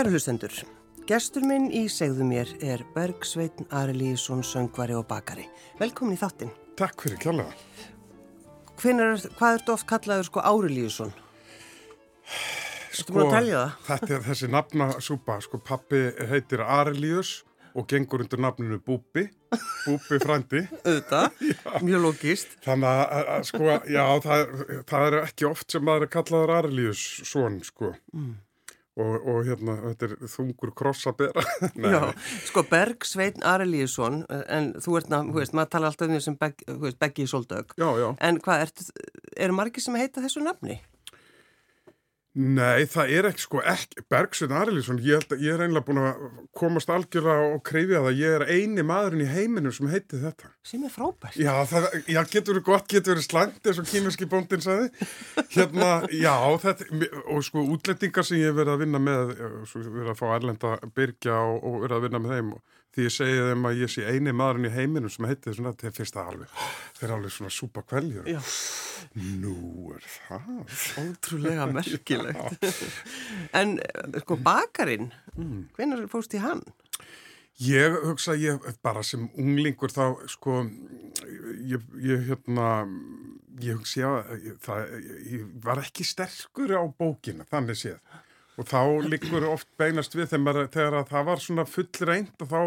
Kæru hlustendur, gestur minn í segðu mér er Bergsveitn Arilísson, söngvari og bakari. Velkomin í þáttinn. Takk fyrir kjállega. Hvinnar, hvað ertu oft kallaður sko telja það? Þetta er þessi nafnasúpa, sko pappi heitir Arelius og gengur undir nafninu Búbi, Búbi frandi. Auðvitað, mjög logíst. Þannig að, að, sko, já, það, er- það er ekki oft sem maður er kallaður Arelius svon, sko. Mm. Og, og hérna, þetta er þungur kross að bera. Já, sko Bergsveitn Arilíusson, en þú ert, ná, þú veist, maður tala alltaf um því sem Beggi í Soldögg. já, já. En hvað, ertu, eru margir sem heita þessu nafni? Nei, það er ekki, sko, ekki, Bergsveinn Arilísson, ég ég er einlega búin að komast algjörlega og krifja það, ég er eini maðurinn í heiminum sem heiti þetta. Sem er frábært. Já, það já, getur verið gott, getur verið slangt eins og kýmerski bóndin sagði. Hérna, já, þetta, og sko útlendingar sem ég verið að vinna með, eh, verið að fá erlenda byrgja og, og verið að vinna með þeim og því ég segi þeim að ég sé eini maðurinn í heiminum sem heiti þessum þetta, finnst það alveg, þeir er alveg svona súpa kveljur. Nú er það. ótrúlega merkilegt. en sko bakarinn, mm. hvenær fórst í hann? Ég hugsa, ég bara sem unglingur þá, sko, ég, ég hérna, ég hugsa, já, ég, það, ég var ekki sterkur á bókina, þannig séð. Og þá liggur oft beinast við þegar, þegar að það var svona full reynd og þá,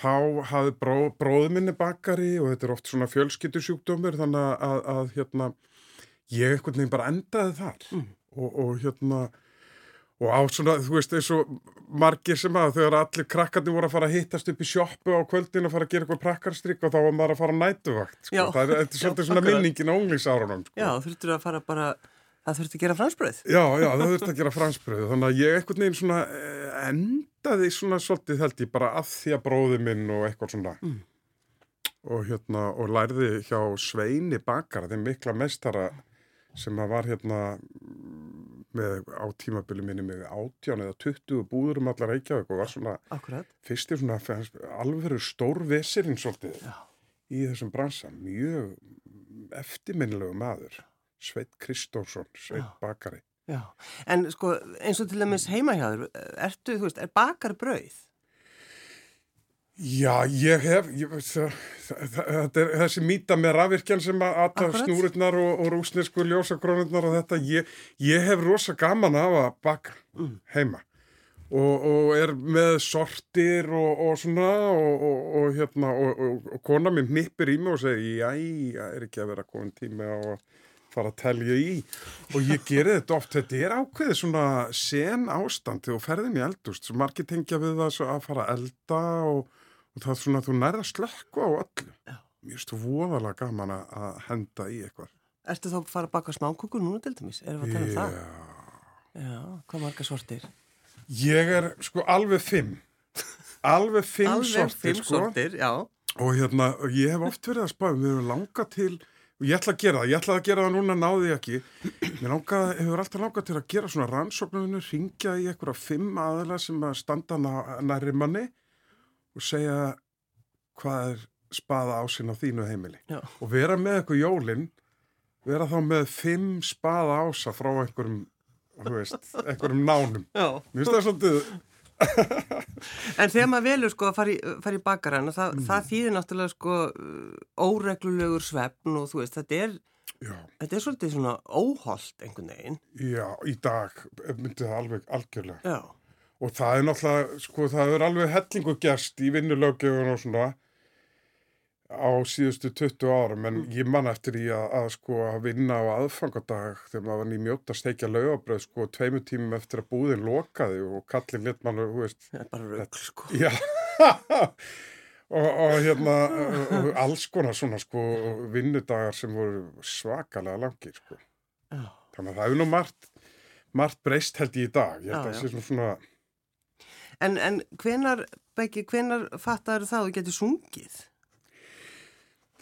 þá hafði bró, bróðu minni bakari og þetta er oft svona fjölskyttusjúkdómur þannig að, að, að hérna, ég einhvern veginn bara endaði þar og, og hérna, og á svona, þú veist, eins og margir sem að þegar allir krakkarnir voru að fara að hittast upp í sjoppu á kvöldin og fara að gera eitthvað prakkarstrykk og þá var maður að fara að nætuvakt, sko. Það er, er svolítið svona minningin á unglingsárunum, sko. Já, þurftur að fara bara, það þurfti að gera fransbröð. Já, já, það þurfti að gera fransbröðu, þannig að ég einhvern veginn svona eh, endaði svona svolítið held ég bara að því að bróði minn og eitthvað svona. Mm. Og hérna, og lærði hjá Sveini Bakara, þeim mikla meistara sem að var hérna með á tímabili minni með átján eða 20 búður um allar Reykjavík og var svona Akkurat. fyrstir svona fannst- alvöru stórvesirinn svolítið Já. í þessum bransa, mjög eftirminnilegu maður Sveit Kristófsson, Sveit Já. Bakari Já, en sko eins og til dæmis heimahjáður, ertu, þú veist, er bakar brauð? Já, ég hef ég, veist það, þetta er þessi mýta með rafvirkjan sem að Akkurat. snúrurnar og, og rúsnesku ljósakrónurnar og þetta, ég, ég hef rosa gaman af að baka Mm. heima og, og er með sortir og, og svona og, og, og hérna og, og, og kona minn hnippir í mig og segir já, er ekki að vera komin á að fara að telja í og ég geri þetta oft, þetta er ákveðið svona sen ástand þegar þú ferðin í eldust, svo margir tengja við það að fara að elda og, og það er svona, þú nærða slökku á öllu Já. mér finnst þú voðalega gaman að- að henda í eitthvað Ertu þá að fara að baka smákukur núna til dæmis? Erum við að tala um það? Já. Já, hvað marga sortir? Ég er sko alveg fimm alveg fimm Alveg sortir fimm sko sortir, og hérna, og ég hef oft verið að spáða við erum langað til, og ég ætla að gera það ég ætla að gera það núna, náði ég ekki mér langað, hefur alltaf langað til að gera svona rannsóknunum, ringja í einhverja fimm aðila sem að standa nærri manni og segja hvað er spaða ásinn á þínu heimili Já. og vera með eitthvað jólin vera þá með fimm spaða ása frá einhverjum þú veist, einhverjum nánum Já. mér finnst það svolítið En þegar maður velur sko að fara í, fara í bakarann, það, Mm. það þýðir náttúrulega sko uh, óreglulegur svefn og þú veist, þetta er, þetta er svolítið svona óholt einhvern veginn. já, í dag myndi það alveg algjörlega Já. og það er náttúrulega, sko, það er alveg hellingu gerst í vinnulöggjöfun og svona á síðustu 20 árum, en ég man eftir í að, að sko að vinna á aðfangadag þegar maður var nýmjótt að steikja laugabröð sko tveimu tímum eftir að búðin lokaði og kallin lit mann, veist, Það er bara rögl sko. já og, og hérna og, og alls konar svona sko vinnudagar sem voru svakalega langir sko Já. þannig að það hefur nú margt margt breyst held ég í dag ég held að það sé svona, svona En, en hvenar, Beggi, hvenar fattar það að þú getur sungið?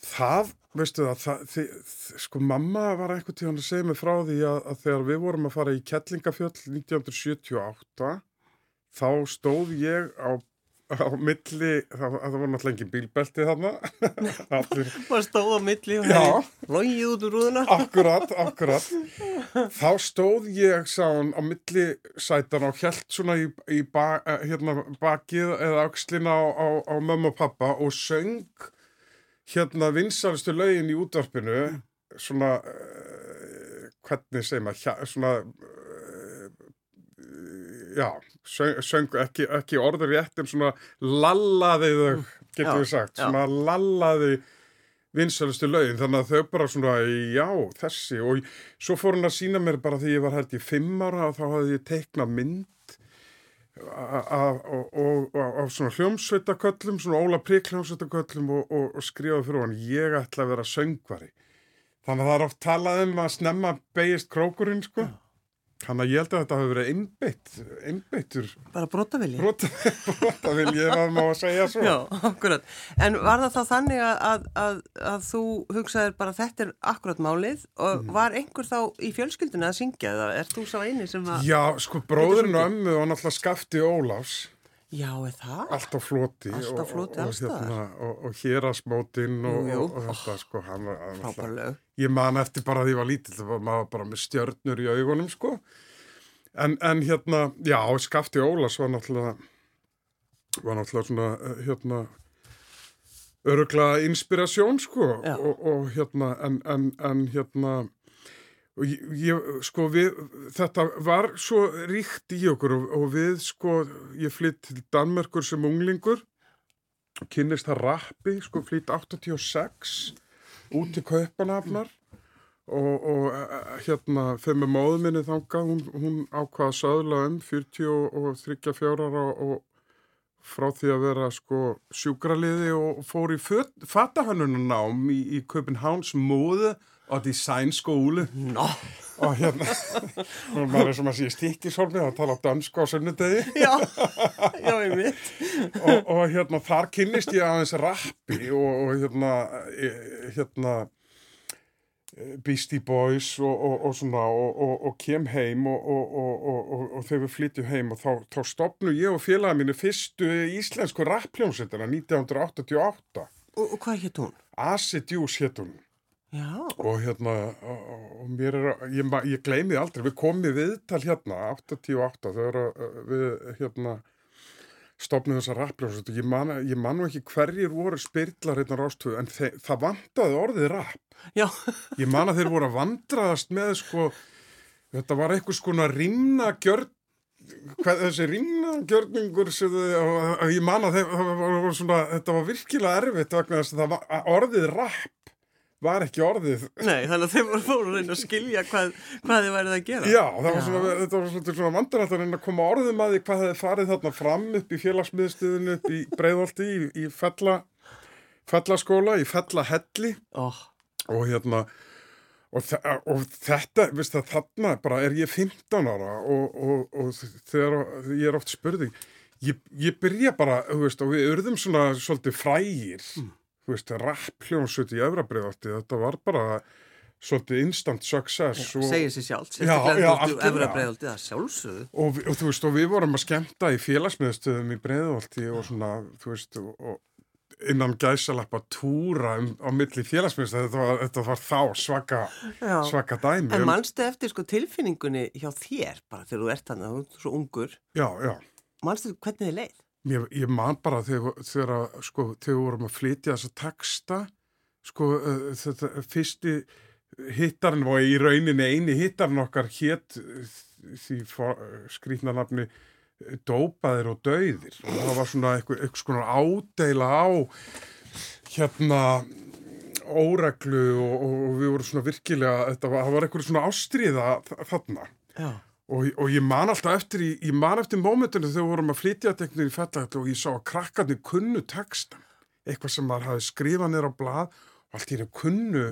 Það, veistu það, það þi, þi, sko mamma var einhvern tíðan að segja mig frá því að, að þegar við vorum að fara í Kettlingafjöll 1978 þá stóð ég á á milli, það, það var náttúrulega engin bílbelti þarna. Maður stóð á milli og hefði logið út úr rúðuna. akkurat, akkurat. Þá stóð ég, sá hann, á milli sætan og hjælt svona í, í ba, hérna, bakið eða axlina á, á, á mömmu og pappa og söng hérna vinsalistu lögin í útvarpinu, svona, uh, hvernig segir maður, hjá, svona, uh, já, söng, söng ekki, ekki orður rétt en svona lallaði þau, getur Já, við sagt, já. svona lallaði vinsalistu lögin, þannig að þau bara svona, já, þessi. Og svo fór hann að sína mér bara því ég var held í fimm ára og þá hafði ég teiknað mynd a- a- og, og, og, og svona hljómsveitaköllum, svona Óla Prík hljómsveitaköllum og, og, og skrifaði fyrir hann, ég ætla að vera söngvari. Þannig að það er oft talað um að snemma beigist krókurinn, sko. Þannig að ég held að þetta hafi verið einbeitt, einbeittur, Bara brotavilji. brota, brota vil ég að má að segja svo. Já, akkurat. En var það þá þannig að, að, að, að þú hugsaðir bara þetta er akkurat málið og Mhm. var einhver þá í fjölskyldunni að syngja eða er þú sá eini sem að... Já, sko, bróðurinn og ömmu var náttúrulega skafti Ólafs. Já, er það? Allt á floti Allt á floti og, hérna, og, og hér að smótinn og, jú. og, og þetta sko hann, var- lög. ég man eftir bara því ég var lítill það var maður bara með stjörnur í augunum sko en, en hérna já, Skafti Ólas var náttúrulega var náttúrulega svona eh, hérna örugla inspirasjón sko og, og hérna en, en, en hérna og ég, ég, sko við, þetta var svo ríkt í okkur og, og við sko, ég flytt til Danmerkur sem unglingur kynnist það rappi, sko flytt 86 út til Kaupanafnar og, og eh, hérna þegar með móðu minni þangað, hún, hún ákvaða söðla um 40 og, og 34 ára og frá því að vera sko sjúkraliði og fór í fatahönnunanám í, í Köpenhavns móðu og designskólu Nó, og hérna, nú maður er sem að sé stikkishólmi að tala dansku á sunnudegi. Já, já, ég mitt. og, og hérna þar kynnist ég aðeins rappi og, og hérna e- hérna e, Beastie Boys og, og, og svona og, og, og kem heim og, og, og, og, og þegar við flytjum heim og þá, þá stopnu ég og félaga mínu fyrstu íslensku rappljónsettina 1988 Og, og hvað hétt hún? Acid Juice hétt hún Já, og hérna og, mér er, ég, ma- ég gleymi aldrei, við komum í viðtal hérna 88 þegar við hérna stopnum þessar rappljónsut og ég man, ég man ekki hverjir voru spyrlar hérna rástöðu en þe það vantaði orðið rap já, ég man að þeir voru að vandraðast með sko, þetta var eitthvað skona rimna gjörn hvað þessi rimna gjörningur sem þau, og, og ég man að það var, svona, þetta var virkilega erfitt vegna þess að að orðið rap var ekki orðið. Nei, þannig að þeim voru fóru að reyna að skilja hvað, hvað þið værið að gera. Já, það var svona, þetta var svona, svona vandarætt að reyna að koma orðum að því hvað hefði farið þarna fram upp í félagsmiðstöðinu upp í Breiðholti í, í fella, fellaskóla, í fellahelli. Ó, og hérna og, og þetta, veist það, þarna bara er ég 15 ára og, og, og þegar ég er oft spurði ég, ég byrja bara, þú veist, og við urðum svona svolítið frægir þú veist, rapp hljónsut í Efrabriðalti, þetta var bara svolítið instant success og, segir sér sjálf, Já, sérstaklega já, þú ert algjörlega. efra breiðaldið að sjálfsögðu. og, og þú veist, og við vorum að skemmta í félagsmiðstöðum í Breiðholti og svona, þú veist, og, og innan gæsalappa túra um, á milli félagsmiðstöð, þetta þetta var þá svaka, svaka dæmi. En manstu eftir sko tilfinningunni hjá þér, bara þegar þú ert þannig, þú ert svo ungur, Já, já. manstu hvernig þið leið? Ég, ég man bara þegar, þegar, sko, þegar vorum að flytja þessa texta, sko, uh, þetta fyrsti hittarinn og í rauninni eini hittarinn okkar hétt því skrýtna nafni eh, dópaðir og dauðir og það var svona eitthvað, svona ádeila á hérna óreglu og, og, við vorum svona virkilega, var, það var eitthvað svona ástríða þ- þarna. Já. Og, og ég man alltaf eftir, í- ég man eftir mómentinu þegar við vorum að flytja teknir í fellagallu og ég sá að krakkarnir kunnu textan. Eitthvað sem maður hafi skrifað nýra á blað og allt í henni kunnu,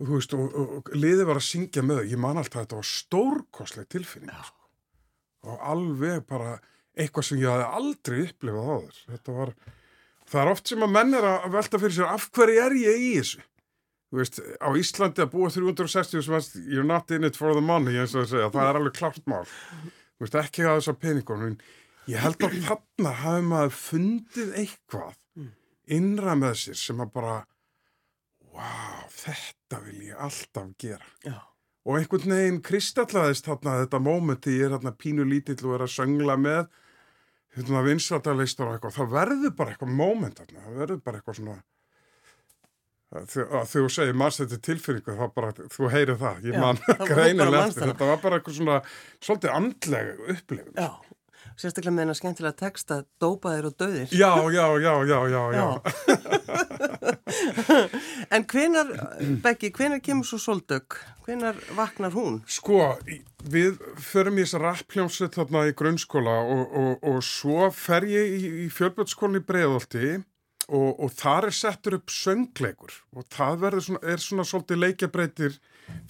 þú veist, og, og, og liðið var að syngja með þau. Ég man alltaf að þetta var stórkostleg tilfinning, sko. Og alveg bara eitthvað sem ég hafi aldrei upplifað áður. Þetta var, það er oft sem að menn er að velta fyrir sér af hverju er ég í þessu? Veist, á Íslandi að búa 360 sem veist, you're not in it for the money, að segja, það er alveg klart mál. Veist, ekki að þessar peningunum. Ég held að þarna hafi maður fundið eitthvað innra með sér sem að bara, wow, þetta vil ég alltaf gera. Já. Og einhvern veginn kristallaðist þarna þetta mómenti, ég er þarna pínu lítill og er að söngla með hérna vinsvartaleistur og eitthvað, það verður bara eitthvað móment það verður bara eitthvað svona, þegar þú segir mannst þetta tilfinningu, þá bara, þú heyrir það, ég man það. þetta var bara eitthvað svona, svolítið andleg upplifun. Já. Sérstaklega með hennar skemmtilega texta Dópaðir og döðir. Já, já, já, já, já, já. en hvenar, Beggi, hvenar kemur svo Soldök? Hvenar vaknar hún? Sko, við förum í þessa rappljómsveit þarna í grunnskóla og, og, og svo fer ég í, í fjölbjörnsskólinni í Breiðolti og, og þar er settur upp söngleikur og það verður svona, er svona svolítið leikjabreitir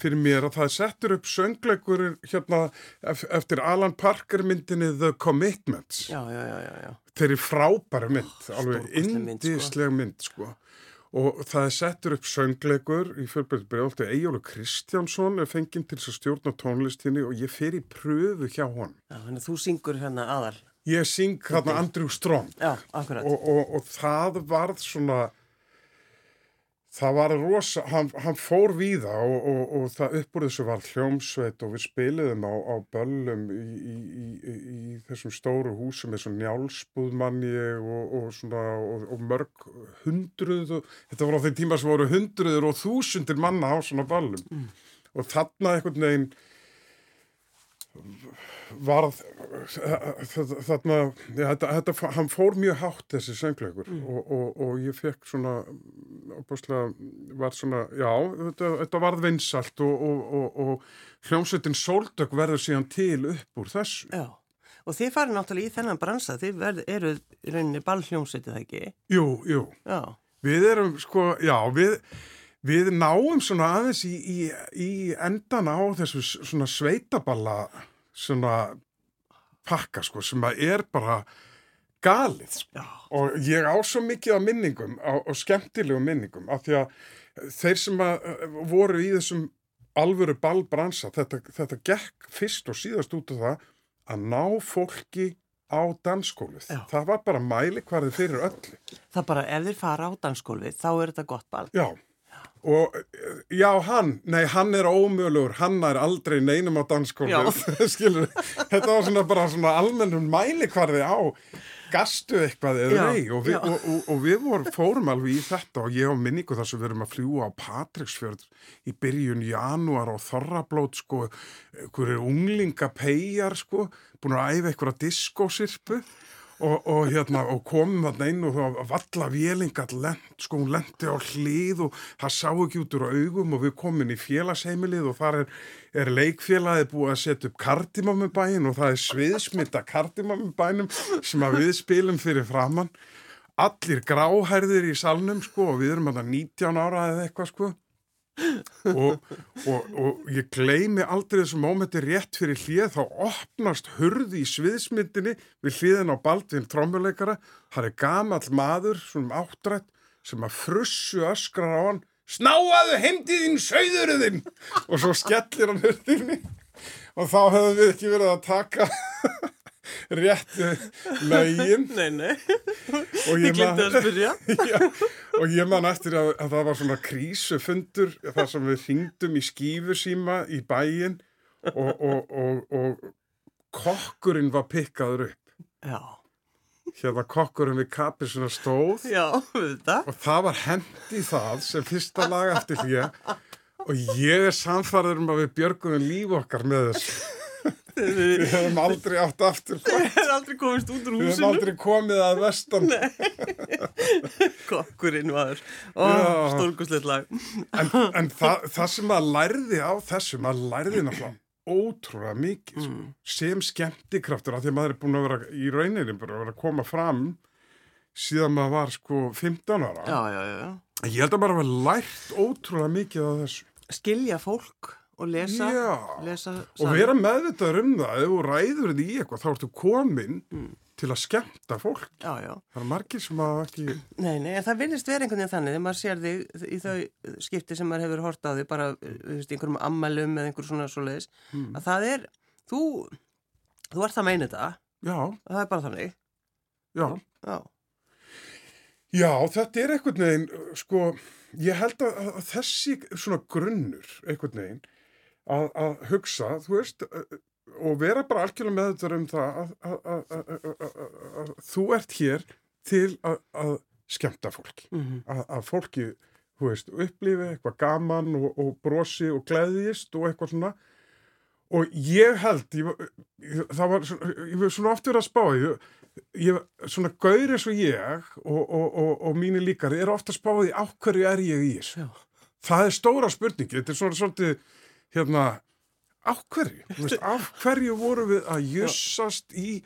fyrir mér að það er settur upp söngleikur hérna ef, eftir Alan Parker myndinni The Commitments. Já, já, já, já, já. Þeir eru frábæra mynd, alveg stórkostleg mynd, sko. mynd, sko. Og það er settur upp söngleikur í fjölbjörn Breiðolti. Eyjólu Kristjánsson er fenginn til þess að stjórna tónlistinni og ég fer í pröfu hjá honum. Já, þannig að þú syngur hérna aðal. Ég syng hérna Andrew Strong. Já, og, og, og það varð svona, það var rosa, hann, hann fór víða og, og, og það uppur þessu var hljómsveit og við spiliðum á, á böllum í, í, í, í þessum stóru húsum og njálsbúðmanni og, og svona og, mörg hundruð, þetta var á þeim tíma sem voru hundruður og þúsundir manna á svona böllum. Og þarna einhvern veginn varð þarna, ja, þetta, þetta, hann fór mjög hátt þessi söngleikur. Og, og, og ég fekk svona var svona, já þetta, þetta varð vinsalt og, og, og hljómsveitin Sóldök verður síðan til upp úr þessu. Já, og þið farið náttúrulega í þennan bransa, þið verð, eru í rauninni ballhljómsveitið ekki? Jú, jú, Já, við erum sko, já, við við náum svona aðeins í, í, í endana á þessu svona sveitaballa svona pakka sko sem að er bara galið sko. og ég á svo mikið af minningum á, og skemmtilegum minningum af því að þeir sem að uh, voru í þessum alvöru ballbransa þetta, þetta gekk fyrst og síðast út af það að ná fólki á dansskólið. Já. Það var bara mæli hverði fyrir öllu. það bara ef þið fara á dansskólfið, þá er þetta gott ball. Já, og já, hann, nei, hann er ómölugur, hann er aldrei neinum á dansskólið, skilur, þetta var svona bara svona almennum mælikvarði á. Gastu eitthvað eða nei og já. og, og, og við vor, fórum alveg í þetta og ég á minningu þar sem við erum að fljúa á Patricksfjörð í byrjun janúar og þorrablót sko, einhverju unglingapeigjar sko, búin að æfa einhverja diskosirpu og, og hérna og komum þarna inn og það var valla vélingat lent, sko hún lendi á hlið og það sá ekki út úr augum og við komum í félagsheimilið og þar er, er leikfélagið búið að setja upp kardimamubæin og það er sviðsmynda kardimamubænum sem við spilum fyrir framann allir gráhærðir í salnum sko og við erum að 19 ára eða eitthvað sko og, og, og ég gleymi aldrei þessu mómenti rétt fyrir hlið þá opnast hurði í sviðsmyndinni við hliðin á Baldvin trommuleikara. Það er gamall maður svona áttrætt sem að frussu öskrar á hann snáaðu heimdiðinn sögðuruðinn og svo skellir hann hurðinni. Og þá hefðum við ekki verið að taka réttu lögin Nei, nei, og ég glemdi að spyrja. Já, og ég man eftir að, að það var svona krísufundur þar sem við hringdum í skífusíma í bæin og, og, og, og kokkurinn var pikkaður upp. Já, Hérna kokkurinn við kapir svona stóð já, þetta. og það var hend í það sem fyrsta lag eftir því og ég er samfæður um að við björgum líf okkar með þessu. Við hefum aldrei átt aftur. Þið er aldrei komist út úr Við hefum húsinu. aldrei komið að vestan. Kokkurinn var. Stórkuslegt lag. En, en það, það sem maður lærði á þessu, maður lærði náttúrulega ótrúlega mikið sko. sem skemmtikraftur af því að maður er búin að vera í rauninni bara að vera að koma fram síðan maður var sko 15 ára. Já, já, já. Ég held að maður hafa lært ótrúlega mikið af þessu. Skilja fólk og lesa. Lesa Og vera meðvitaður um það, ef þú ræður þetta í eitthvað, þá ertu komin til að skemmta fólk. Já, já. Það er margir sem að ekki... Nei, nei, en það vinnist vera einhvern veginn þannig þegar maður sér þig í þau skipti sem maður hefur hort á þig bara, þú veist, einhverjum ammælum eða einhver svona svoleiðis, að það er, þú, þú ert það meina þetta já, það er bara þannig. já. Já, Já, þetta er einhvern veginn, sko, ég held að, að þessi svona grunnur, einhvern veginn, að, að hugsa, þú veist, og vera bara algjörlega með þetta um það að, að, að þú ert hér til að skemta fólki, mm -hmm. að fólki, þú veist, upplifi eitthvað gaman og, og brosi og gleðist og eitthvað svona, og ég held, ég, það var, ég var svona oft verið að spá, ég, ég, svona gaur eins og ég og, og, og, og mínu líkari er ofta spáði á hverju er ég í þessu. Það er stóra spurningi, þetta er svona svolítið hérna á hverju, veist, af hverju voru við að jussast í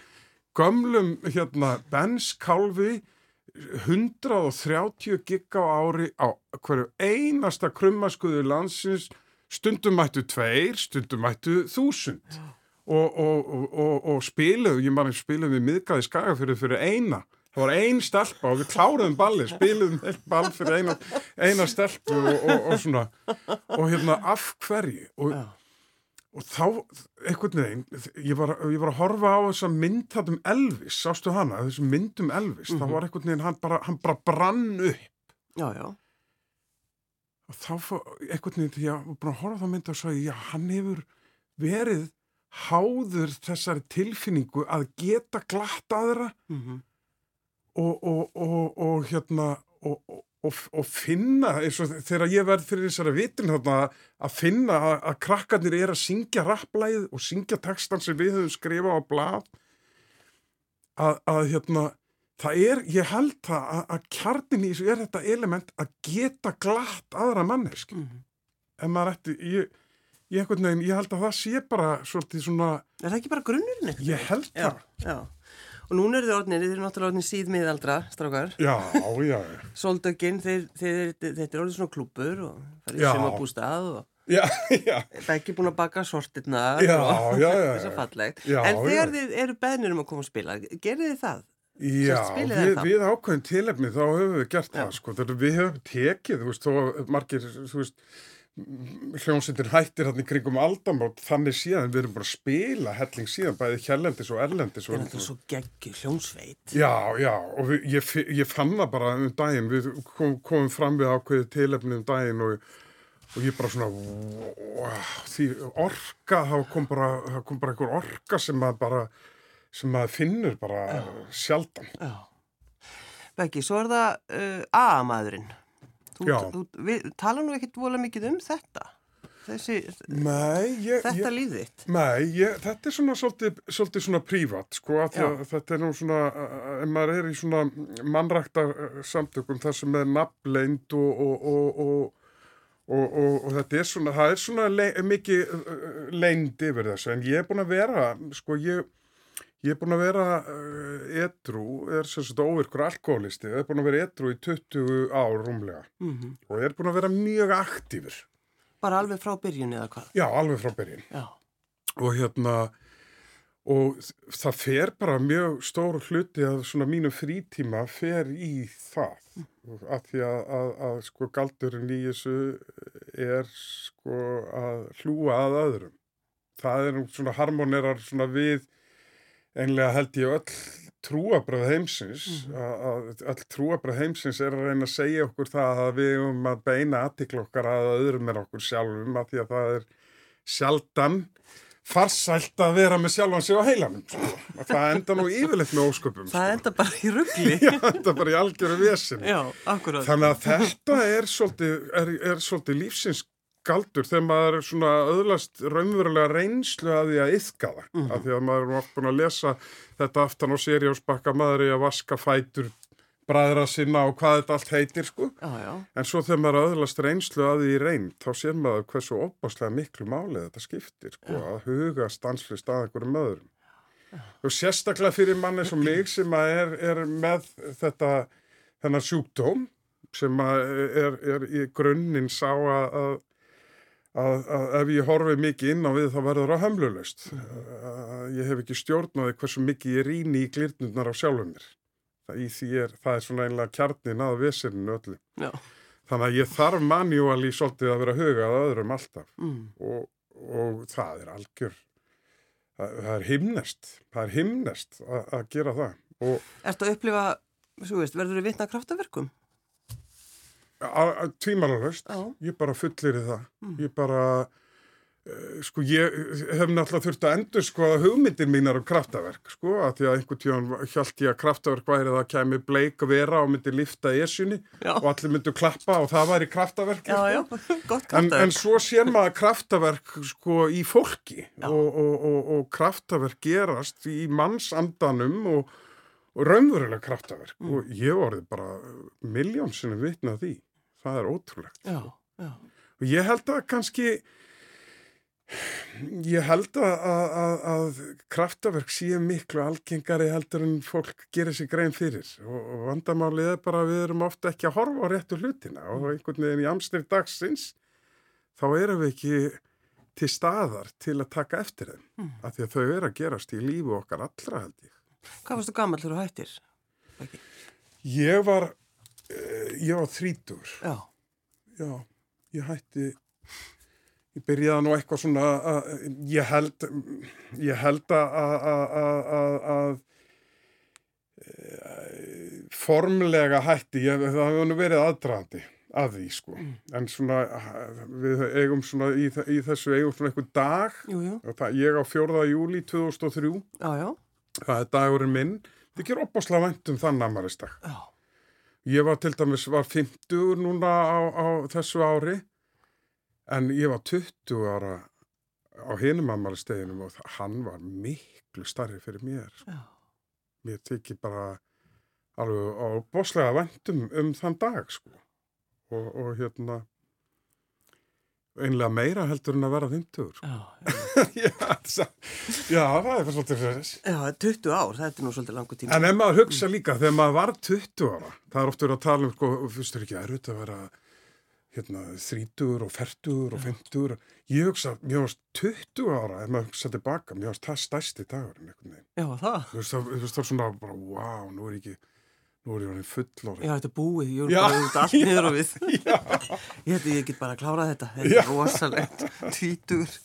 gömlum hérna benskálfi 130 gig á ári á hverju einasta krummaskuðu landsins? Stundum mættu tveir, stundum mættu þúsund. Og, og, og, og spiluðu, ég maður spiluðu við miðgæði skagafyrir fyrir eina það var ein stelpa og við kláruðum balli spiluðum eitt ball fyrir eina, eina stelpu og svona. Og hérna af hverju? Og þá, einhvern veginn ég var, ég var að horfa á þessa mynd þarna um Elvis, sástu hana? Þessu mynd um Elvis, mm -hmm. þá var einhvern veginn hann bara, hann bara brann upp. Já, já. Og þá, einhvern veginn, ég var bara að horfa á það mynd og svo, já, hann hefur verið háður þessari tilfinningu að geta glatt aðra. Mm -hmm. Og, og, og, hérna og finna eins og þegar ég verð fyrir þessari vitin þarna að finna að, að krakkarnir er að syngja rapplæð og syngja textan sem við höfum skrifað á blad að, að hérna það er, ég held að, að kjarnin í þessu er þetta element að geta glatt aðra mannesk mm -hmm. en maður ætti ég Ég, veginn, ég held að það sé bara svolítið svona... Er það ekki bara grunnurinn? Ég held já, það. Já, og núna eru þið orðinir, þið eru náttúrulega orðinir síðmiðaldra, strákar. Já, já. Soldöginn, þetta er orðin svona klúpur og farið sem að bústa að og... Já, já. Það er ekki búin að baka sortirnar já, og já, já, þess að fallegt. En þegar þið eru beðnir um að koma að spila, gerir þið það? Já, við, við ákveðin tilefni þá höfum við gert það, sko. Þegar við höfum tekið, þú veist, þó margir, þú veist, hljómsveitir hættir hann í kringum aldamót þannig síðan við erum bara að spila helling síðan bæði hérlendis og erlendis Það er og, náttúrulega svo geggjur hljónsveit. Já, já, og við, ég, ég fann það bara um daginn, við kom, komum fram við ákveðið tilefni um daginn og, og ég bara svona, wow, því orka, þá kom bara, þá kom bara einhver orka sem maður bara, sem maður finnur bara sjaldan. Já. Beggi, svo er það uh, A-maðurinn. Þú, þú við, tala nú ekkit vola mikið um þetta. Þessi, Nei, ég... þetta þitt. Nei, ég, þetta er svona svolítið, svolítið svona prívat, sko, þetta er nú svona, ef maður er í svona mannrækta samtökum þar sem er nafnleind og, og, og, og, og, og, og þetta er svona, það er svona le, mikið leind yfir þessu, en ég er búin að vera, sko, ég, ég er búin að vera uh, edru, er sagt óvirkur alkoholisti, ég er búin að vera edru í 20 ár rúmlega Mm og ég er búin að vera mjög aktífur, Bara alveg frá byrjun eða hvað? já, alveg frá byrjun. Já. og hérna og það fer bara mjög stór hluti að svona mínu frítíma fer í það af því að, að, að sko galdurinn í þessu er sko að hlúa að öðrum það er svona harmonerar svona við einlega held ég öll trúabröð heimsins að, að öll trúabröð heimsins er að reyna að segja okkur það að við um að beina aðtikla okkar að öðrum er okkur sjálfum af því að það er sjaldan farsælt að vera með sjálfan sig á heilanum sko. Að það enda nú yfirleitt með ósköpum Það sko. enda bara í ruggli. Já, enda bara í algjöru vesin þannig að þetta er svolítið, er, er svolítið lífsins galdur þegar maður er svona öðlast raunverulega reynslu að því að yfka það Mhm. af því að maður er búin að lesa þetta aftan á seriásbakka maður er í að vaska fætur bræðra sinna og hvað þetta allt heitir sko Já, já. En svo þegar maður öðlast reynslu að því í reynd, þá sér maður hversu opaslega miklu málið þetta skiptir, sko, að huga stanslist að einhverjum öðrum. Og sérstaklega fyrir manni sem mig sem er, er með þetta, þennan sjúkdóm, sem er, er í grunninn sá að, að, að, ef ég horfi mikið inn á við þá verður það hömlulöst. Ég hef ekki stjórnaði hversu mikið ég rýni í glirnurnar á sjálfum mér. Það, er, það er svona einlega kjarnin að vesirinu öllu. Já. Þannig að ég þarf manjúali svolítið að vera hugað að öðrum alltaf Mm. og, og það er algjör, það, það er himnest, það er himnest að, að gera það. Og Ertu að upplifa, svo veist, verður þið vitna kraftaverkum? Tvímanalöst, Já. ég bara fullir það. Ég bara, uh, sko, ég hef náttúrulega þurft að endur sko að hugmyndir mínar um kraftaverk, sko, að því að einhvern tíðan hjælt ég að kraftaverk væri að það kemi bleik vera og myndi lifta esjunni Já. og allir myndu klappa og það væri kraftaverk. Já, já, gott En, en kraftaverk. svo sér maður kraftaverk sko í fólki og, og, og, og kraftaverk gerast í mannsandanum og, og raunverulega kraftaverk Mm. og ég vorði bara miljónsinu vitna því. Það er ótrúlegt. Já, já, Og ég held að kannski, ég held að, að, að, kraftaverk séu miklu algengari heldur en fólk gerir sig grein fyrir og, og vandamálið er bara að við erum ofta ekki að horfa á réttu hlutina og einhvern veginn í amsnir dagsins þá erum við ekki til staðar til að taka eftir þeim Mm. af því að þau eru að gerast í lífu okkar allra held ég. Hvað varstu gammal þegar þú hættir? Ekki? Ég var, uh, ég var þrítur. Já, Já, ég hætti, ég byrjaði nú eitthvað svona, að, ég held, ég held að, að, að, að, að e, formlega hætti, ég, það hefur nú verið aðdraðandi að því sko, en svona, við eigum svona í, í þessu eigum svona eitthvað dag, jú, jú, ég á 4. júli 2003, já, já, það er dagurinn minn, það ger opaslega vænt um þann amaristag. já, Ég var til dæmis, var 50 núna á, á þessu ári en ég var 20 ára á hinum ammælisteginum og hann var miklu starri fyrir mér. já, Mér tekið bara alveg á bóslega væntum um þann dag sko. Og, og hérna einlega meira heldur en að vera 50 sko. já, það- það er svolítið fyrir þess. Já, 20 ár, þetta er nú svolítið langu tíma. En ef maður hugsa líka, þegar maður var 20 ára, það er oft verið að tala um, sko, fyrst er ekki erfitt að vera hérna, 30 og 40 og 50. Ég hugsa, mér varst 20 ára, ef maður hugsa tilbaka, mér varst það stærsti veginn. Já, það. Þú veist, það, það er svona bara, wow, nú er ekki, nú er ég orðin fullorðin. Já, þetta er búið, ég er bara út allt niður og við. Ég get bara að klára þetta. Þetta er rosalegt, tvítur,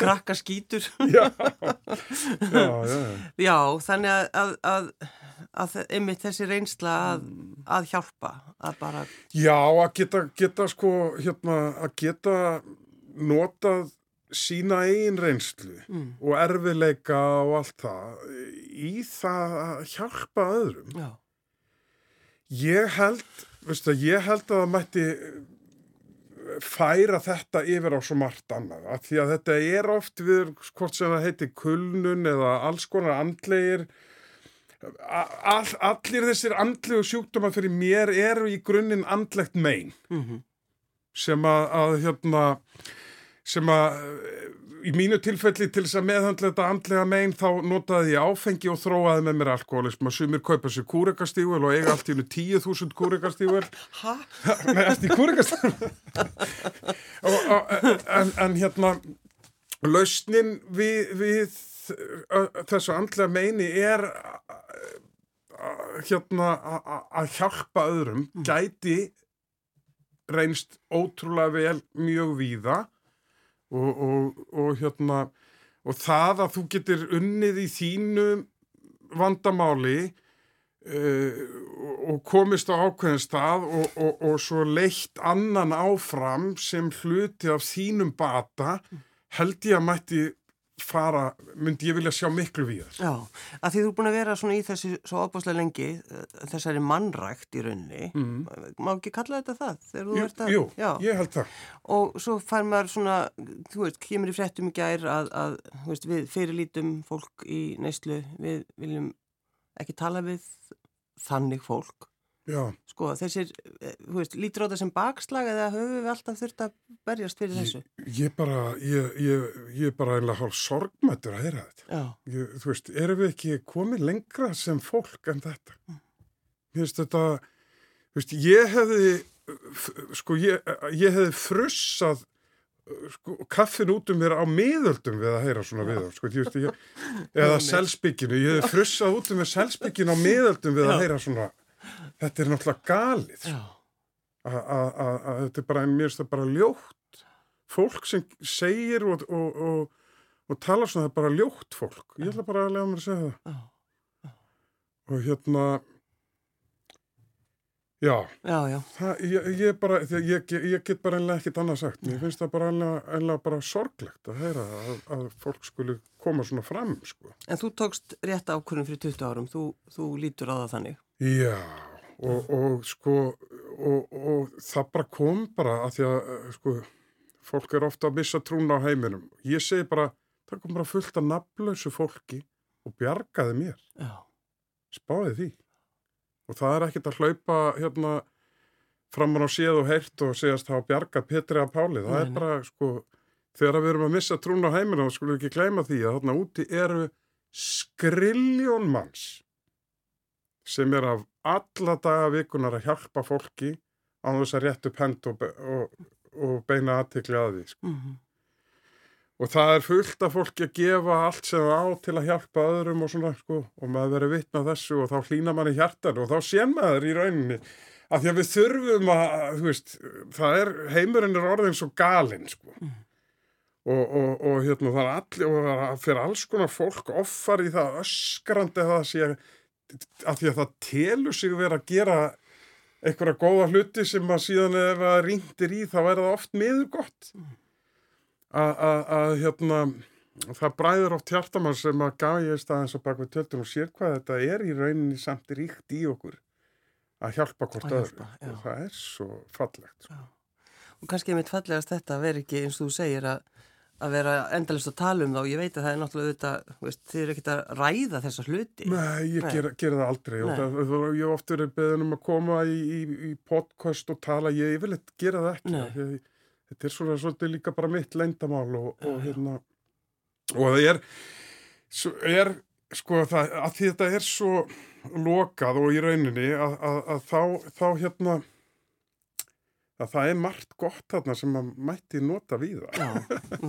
krakka skítur. já, já, já, já. Þannig að, að, að, einmitt þessi reynsla að, að hjálpa, að bara, Já, að geta, geta sko, hérna, að geta notað sína eigin reynslu mm, og erfileika og allt það í það að hjálpa öðrum. já, Ég held, veistu, ég held að það mætti færa þetta yfir á svo margt annað. Að því að þetta er oft við, hvort sem það heiti kulnun eða alls konar andlegir, all, allir þessir andlegu sjúkdóma fyrir mér eru í grunninn andlegt mein mm sem að, að hérna, sem að í mínu tilfelli til þess að meðhandla þetta andlega megin þá notaði ég áfengi og þróaði með mér alkoholism og sumir kaupa sér kúrekastífvel og eiga allt í hennu 10.000 kúrekastífvel hæ? Nei, eftir kúrekastífvel en, en hérna lausnin við, við þessu andlega meini er hérna að hjálpa öðrum gæti reynst ótrúlega vel mjög víða og, og, og hérna og það að þú getur unnið í þínu vandamáli uh, og komist á ákveðin stað og, og, svo leitt annan áfram sem hluti af þínum bata held ég að mætti fara, myndi ég vilja sjá miklu víðar. Já, að því þú er búin að vera svona í þessu svo opaslega lengi, eh, þessari mannrækt í rauninni, Mm. má ekki kalla þetta það? Jú, að- jú ég held það. Og svo fær maður svona, þú veist, kemur í fréttum í gær að, að veist, við fyrirlítum fólk í neyslu, við viljum ekki tala við þannig fólk. Já, Sko, þessir, eh, þú veist, lítur á þetta sem bakslag eða höfum við alltaf þurft að berjast fyrir þessu? ég bara, ég, ég, ég er bara einlega hálf sorgmættur að heyra þetta. Ég, þú veist, erum við ekki komið lengra sem fólk en þetta? Mér finnst þetta, þú veist, ég hefði, sko, ég, ég hefði frussað sko, kaffin út um mér á miðöldum við að heyra svona við þá, sko, ég veist, ég, eða selsbygginu, ég hefði frussað út um mér selsbygginu á miðöldum við að heyra svona, þetta er náttúrulega galið, já, að þetta er bara, en mér finnst það bara ljótt fólk sem segir og, og, og, og tala svona það er bara ljótt fólk. Ég ætla bara að lega mér að segja það. Já, Og hérna, já, já, já. það, ég, ég, bara, ég, ég, ég get bara einlega ekkit annað sagt. Mér finnst það bara einlega, einlega bara sorglegt að heyra að, að fólk skuli koma svona fram, sko. En þú tókst rétt ákvörðum fyrir 20 árum, þú, þú lítur á það þannig. Já, og, og sko, og, og það bara kom bara að því að, eh, sko, fólk er ofta að missa trúna á heiminum. Ég segi bara, það kom bara fullt af nafnlausu fólki og bjargaði mér. Já, Spáði því. Og það er ekkert að hlaupa hérna framan á séð og heyrt og segjast þá bjarga Petri að Páli. Það Nei, er bara, sko, þegar við erum að missa trúna á heiminum, þá skulum við ekki gleyma því að þarna úti eru skriljón manns sem er af alla daga vikunar að hjálpa fólki á þess að rétt upp hend og, og, og beina aðtikli að því. Sko. mhm, Og það er fullt af fólki að gefa allt sem það á til að hjálpa öðrum og svona, sko, og maður verið vitna þessu og þá hlýna mann í hjartan og þá sér maður í rauninni að því að við þurfum að, þú veist, það er, heimurinn er orðin svo galinn, sko. Og, og, og hérna, það er allir, og það fyrir alls konar fólk offar í það öskrandi að það sé að því að það telur sig verið að gera einhverja góða hluti sem að síðan ef að rýndir í þá er það oft miður gott. Að- að hérna það bræður oft hjartamann sem að gaf ég staðins á bakvið tjöldun og sér hvað þetta er í rauninni samt ríkt í okkur að hjálpa hvort öðru. og það er svo fallegt sko. Og kannski er mitt fallegast þetta að vera ekki eins og þú segir að, að vera endalist að tala um þá. Ég veit að það er náttúrulega þetta, veist, þið eru ekkert að ræða þessa hluti. Nei, ég Nei. gera ger það aldrei það, það, ég hef oft verið beðin um að koma í, í, í podcast og tala, ég yfirleitt gera það ekki Nei. af því að þetta er svona svolítið líka bara mitt leyndamál og, og hérna og það er, er sko það, að því þetta er svo lokað og í rauninni að, að, að þá, þá hérna að það er margt gott þarna sem maður mætti nota við það. Já,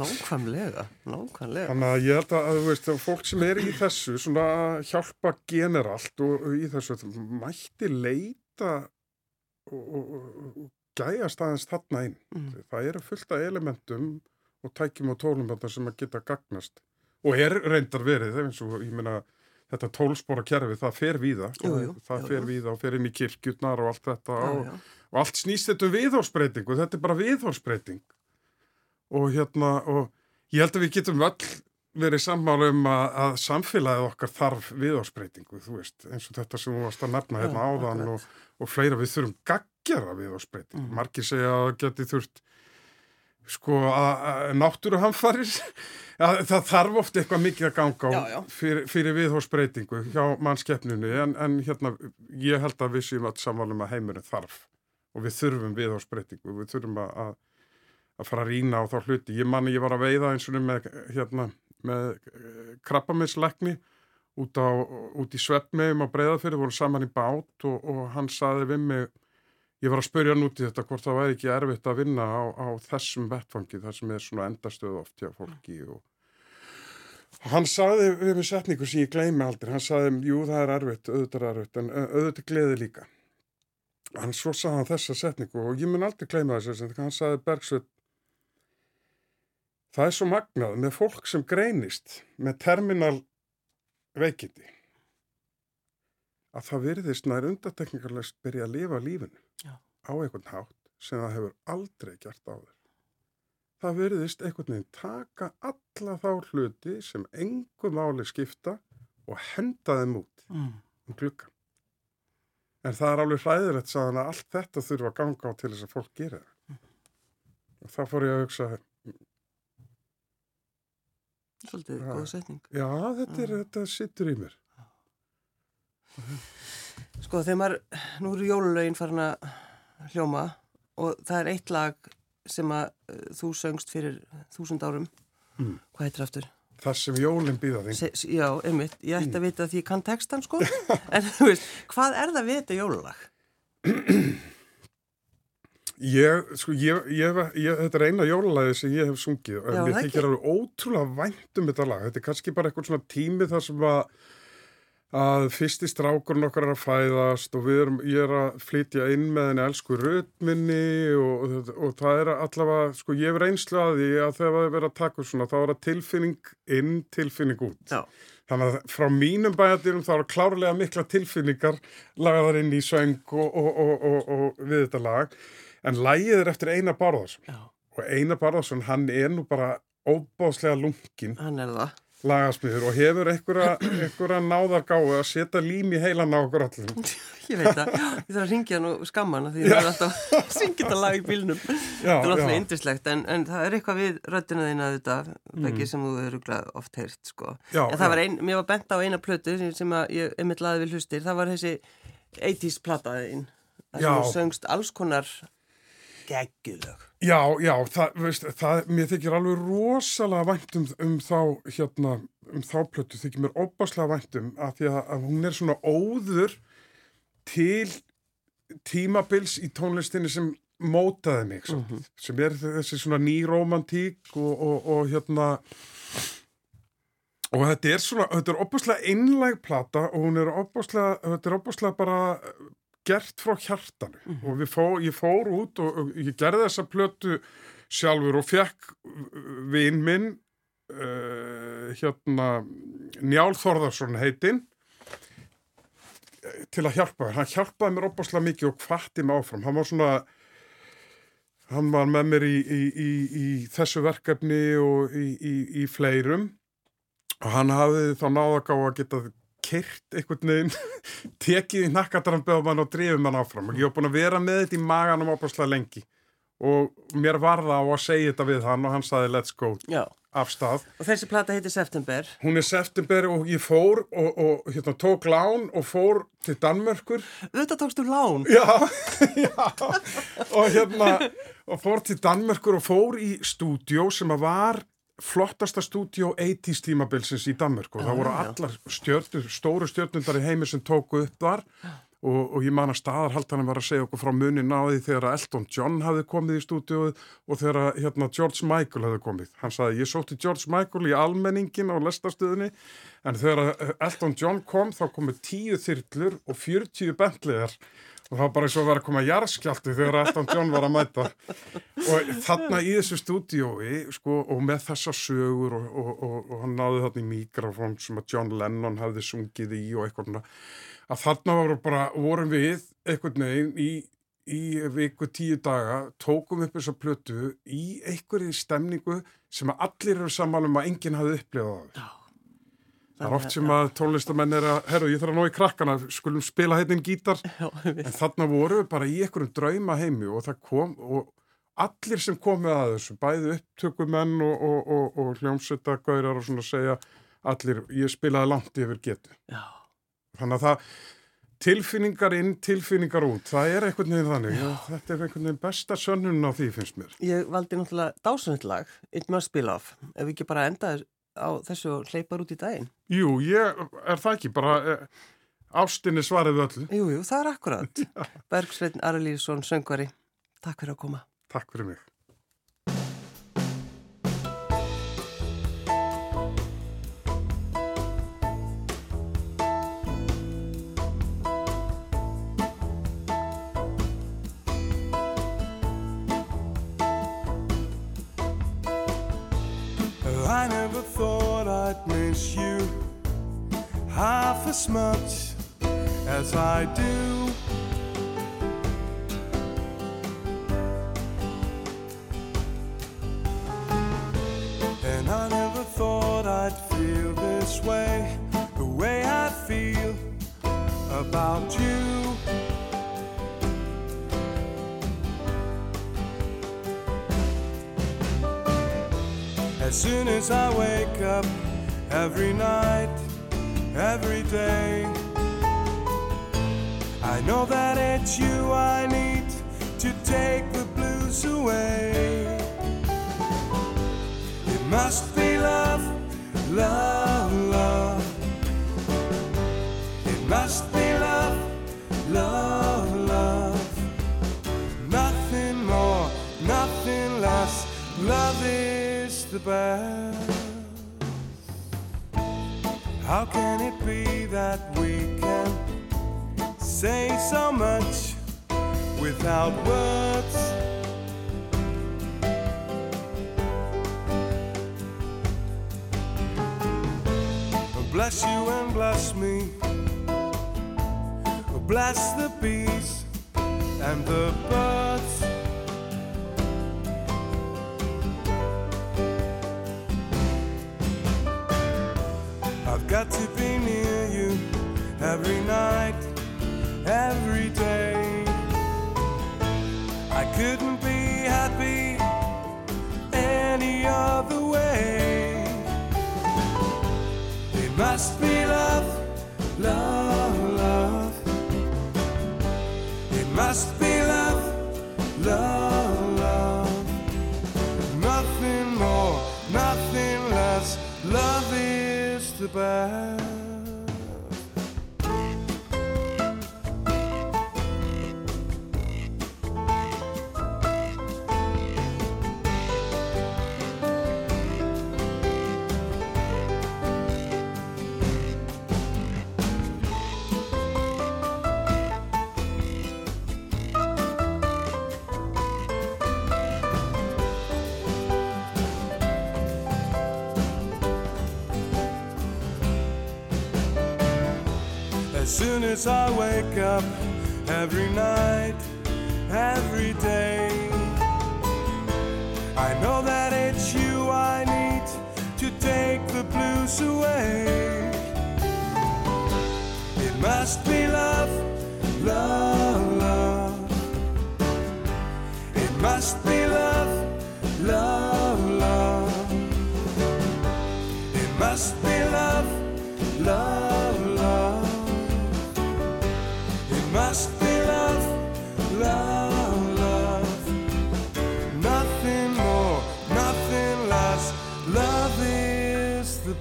nákvæmlega, nákvæmlega. Þannig að ég held að, þú veist, að fólk sem er í þessu, svona hjálpa generalt og, og í þessu, það mætti leita og, og, og, gæjast aðeins þarna inn. Mm. Það eru fullt af elementum og tækjum og tólum þarna sem að geta gagnast. Og er reyndar verið, það er eins og, ég meina, þetta tólspóra kerfi, það fer jú, það jú, fer jú. víða og fer inn í kirkjurnar og allt þetta Já, og, já. Og allt snýst þetta um viðhórsbreyting og þetta er bara viðhórsbreyting og hérna og ég held að við getum öll verið sammála um að, að samfélagið okkar þarf viðhórsbreytingu, þú veist eins og þetta sem þú varst að nefna hérna áðan og, og fleira. Við þurfum gaggjara viðhórsbreyting, Mm. margir segja að geti þurft sko að, náttúruhamfarir. Að það þarf oft eitthvað mikið að ganga á Já, já. fyrir, fyrir viðhórsbreytingu hjá mannskeppninu en, en hérna ég held að við séum að samvalum að heimurinn þarf og við þurfum viðhórsbreytingu við þurfum að, að, fara að rýna á þá hluti. Ég manni ég var að veiða eins og með, hérna, með krabbaminsleikni út, á, út í Svefnmegjum á Breiðafyrði, voru saman í bát og, og hann saði við mig Ég var að spurja hann út í þetta hvort það væri ekki erfitt að vinna á, á þessum vettfangi, þar sem er svona endastöð oft hjá fólki og hann saði við með setningu sem ég gleymi aldrei, hann saði, jú það er erfitt, auðvitað er erfitt, en auðvitað gleði líka. Hann svo saði hann þessa setningu og ég mun aldrei þessa setningu, hann saði Bergsveit, það er svo magnað með fólk sem greinist með terminal veikindi að það virðist nær undatekningarlegst byrja að lifa lífinu Já. á einhvern hátt sem það hefur aldrei gert áður. Það virðist einhvern veginn taka alla þá hluti sem engu máli skipta og henda þeim út Mm. um gluggan. En það er alveg hræðilegt að allt þetta þurfa að ganga á til þess að fólk gera það. Og þá fór ég að hugsa, Svolítið góð setning. já, þetta, er, þetta sittur í mér. Sko þegar maður, nú eru jólulögin farin að hljóma og það er eitt lag sem að uh, þú söngst fyrir þúsund árum. Mm. Hvað heitir aftur? Það sem jólinn býða þín. Se, já, einmitt. Ég ætti Mm. að vita því ég kann textan sko. en þú veist, hvað er það við þetta jólulag? Ég, sko, ég, ég, ég, þetta er eina jólalæði sem ég hef sungið Já, mér það þykir alveg ótrúlega vænt um þetta lag. Þetta er kannski bara eitthvað svona tími þar sem að að fyrsti strákurinn okkar er að fæðast og erum, ég er að flytja inn með henni elsku rötminni og, og, og það er allavega, sko ég er einslu að því að þegar það er verið að taka svona þá er það tilfinning inn, tilfinning út. Já. Þannig að frá mínum bæjadirum þá er klárlega mikla tilfinningar lagaðar inn í söng og, og við þetta lag en lagið er eftir Einar Barðarsson Já. og Einar Barðarsson hann er nú bara óbáslega lungin Hann er það. Lagasmiður og hefur einhverja náðar gáðu að setja lím í heilan á okkur allir. Ég veit það, ég þarf að ringja hann og skamma hann því það er alltaf að syngja þetta lag í bílnum. Það er alltaf já. indislegt en, en það er eitthvað við röddina þína þetta, Mm. Sem þú hefur oft heyrt sko. Já, en það já. var ein, mér var bent á eina plötu sem- ég einmitt laði við hlustir, það var þessi 80s plataðin, það sem söngst alls konar geggulög. Já, já, það, veist, það, mér þykir alveg rosalega vænt um, um þá, hérna, um þá plötu, þykir mér óbáslega vænt um að því að, að hún er svona óður til tímabils í tónlistinni sem mótaði mig, mm Mhm. sem er þessi svona nýromantík og, og, og hérna, og þetta er svona, þetta er óbáslega einlæg plata og hún er óbáslega, þetta er óbáslega bara gert frá hjartanu og við fó, ég fór út og, og ég gerði þessa plötu sjálfur og fekk vinn minn uh, hérna Njál Þorðarsson heitinn eh, til að hjálpa mér. Hann hjálpaði mér opaslega mikið og hvatti mig áfram. Hann var svona hann var með mér í, í, í, í þessu verkefni og í, í, í fleirum og hann hafði þá náðaká að geta kyrt einhvern veginn tekið í nakkadrambið á mann og drifið mann áfram og ég hef búin að vera með þetta í maganum opaslega lengi og mér var það á að segja þetta við hann og hann saði let's go Já, af stað. og þessi plata heitir September. Hún er september og ég fór og, og hérna, tók lán og fór til Danmörkur Þetta tókstu lán. Já, já, og hérna, og fór til Danmörkur og fór í stúdjó sem að var flottasta stúdjó 80s tímabilsins í Danmörk og það voru já. allar stjörnur, stóru stjörnundar í heimi sem tóku upp þar og, og ég man að staðarhaldanum var að segja okkur frá munin á því þegar Elton John hafði komið í stúdjóið og þegar hérna, George Michael hafði komið. Hann sagði, ég sótti George Michael í almenningin á lestastöðinni en þegar Elton John kom þá komið tíu þyrlur og 40 bentlegar og það var bara eins og að vera að koma jarðskjálti þegar Elton John var að mæta og þarna í þessu stúdíói sko, og með þessa sögur og, og, og, og hann náði þarna í mikrofón sem að John Lennon hafði sungið í og eitthvað að þarna voru bara, vorum við einhvern veginn í, í viku tíu daga, tókum upp þessa plötu í einhverju stemningu sem að allir eru saman um að enginn hafði upplifað það. Það er oft sem að tónlistamenn er að, herru, ég þarf að ná í krakkana, skulum spila hérna gítar, Já, en þarna voru við bara í einhverjum drauma heimi og það kom, og allir sem komið að þessu, bæði upptökumenn og, og, og, og hljómsveitagaurar og svona segja, allir, ég spilaði langt yfir getu. Já. Þannig að það, tilfinningar inn, tilfinningar út, það er einhvern veginn þannig, og þetta er einhvern veginn besta sönnun á því, finnst mér. Ég valdi náttúrulega dásanett lag, It Must Be Love, ef ekki bara enda á þessu hleypar út í daginn. Jú, ég er það ekki, bara eh, ástinni svarið við öllu. Jú, jú, það er akkurat. Bergsveitn Arlíðsson, söngvari, takk fyrir að koma. Takk fyrir mig. As much as I do. And I never thought I'd feel this way, the way I feel about you. As soon as I wake up, every night, every day, I know that it's you I need to take the blues away. It must be love, love, love. It must be love, love, love. Nothing more, nothing less. Love is the best. How can it be that we can say so much without words? Oh, bless you and bless me. Oh, bless the bees and the birds. Got to be near you every night, every day. I couldn't be happy any other way. It must be love, the best. I wake up every night, every day, I know that it's you I need to take the blues away. It must be love, love.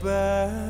back.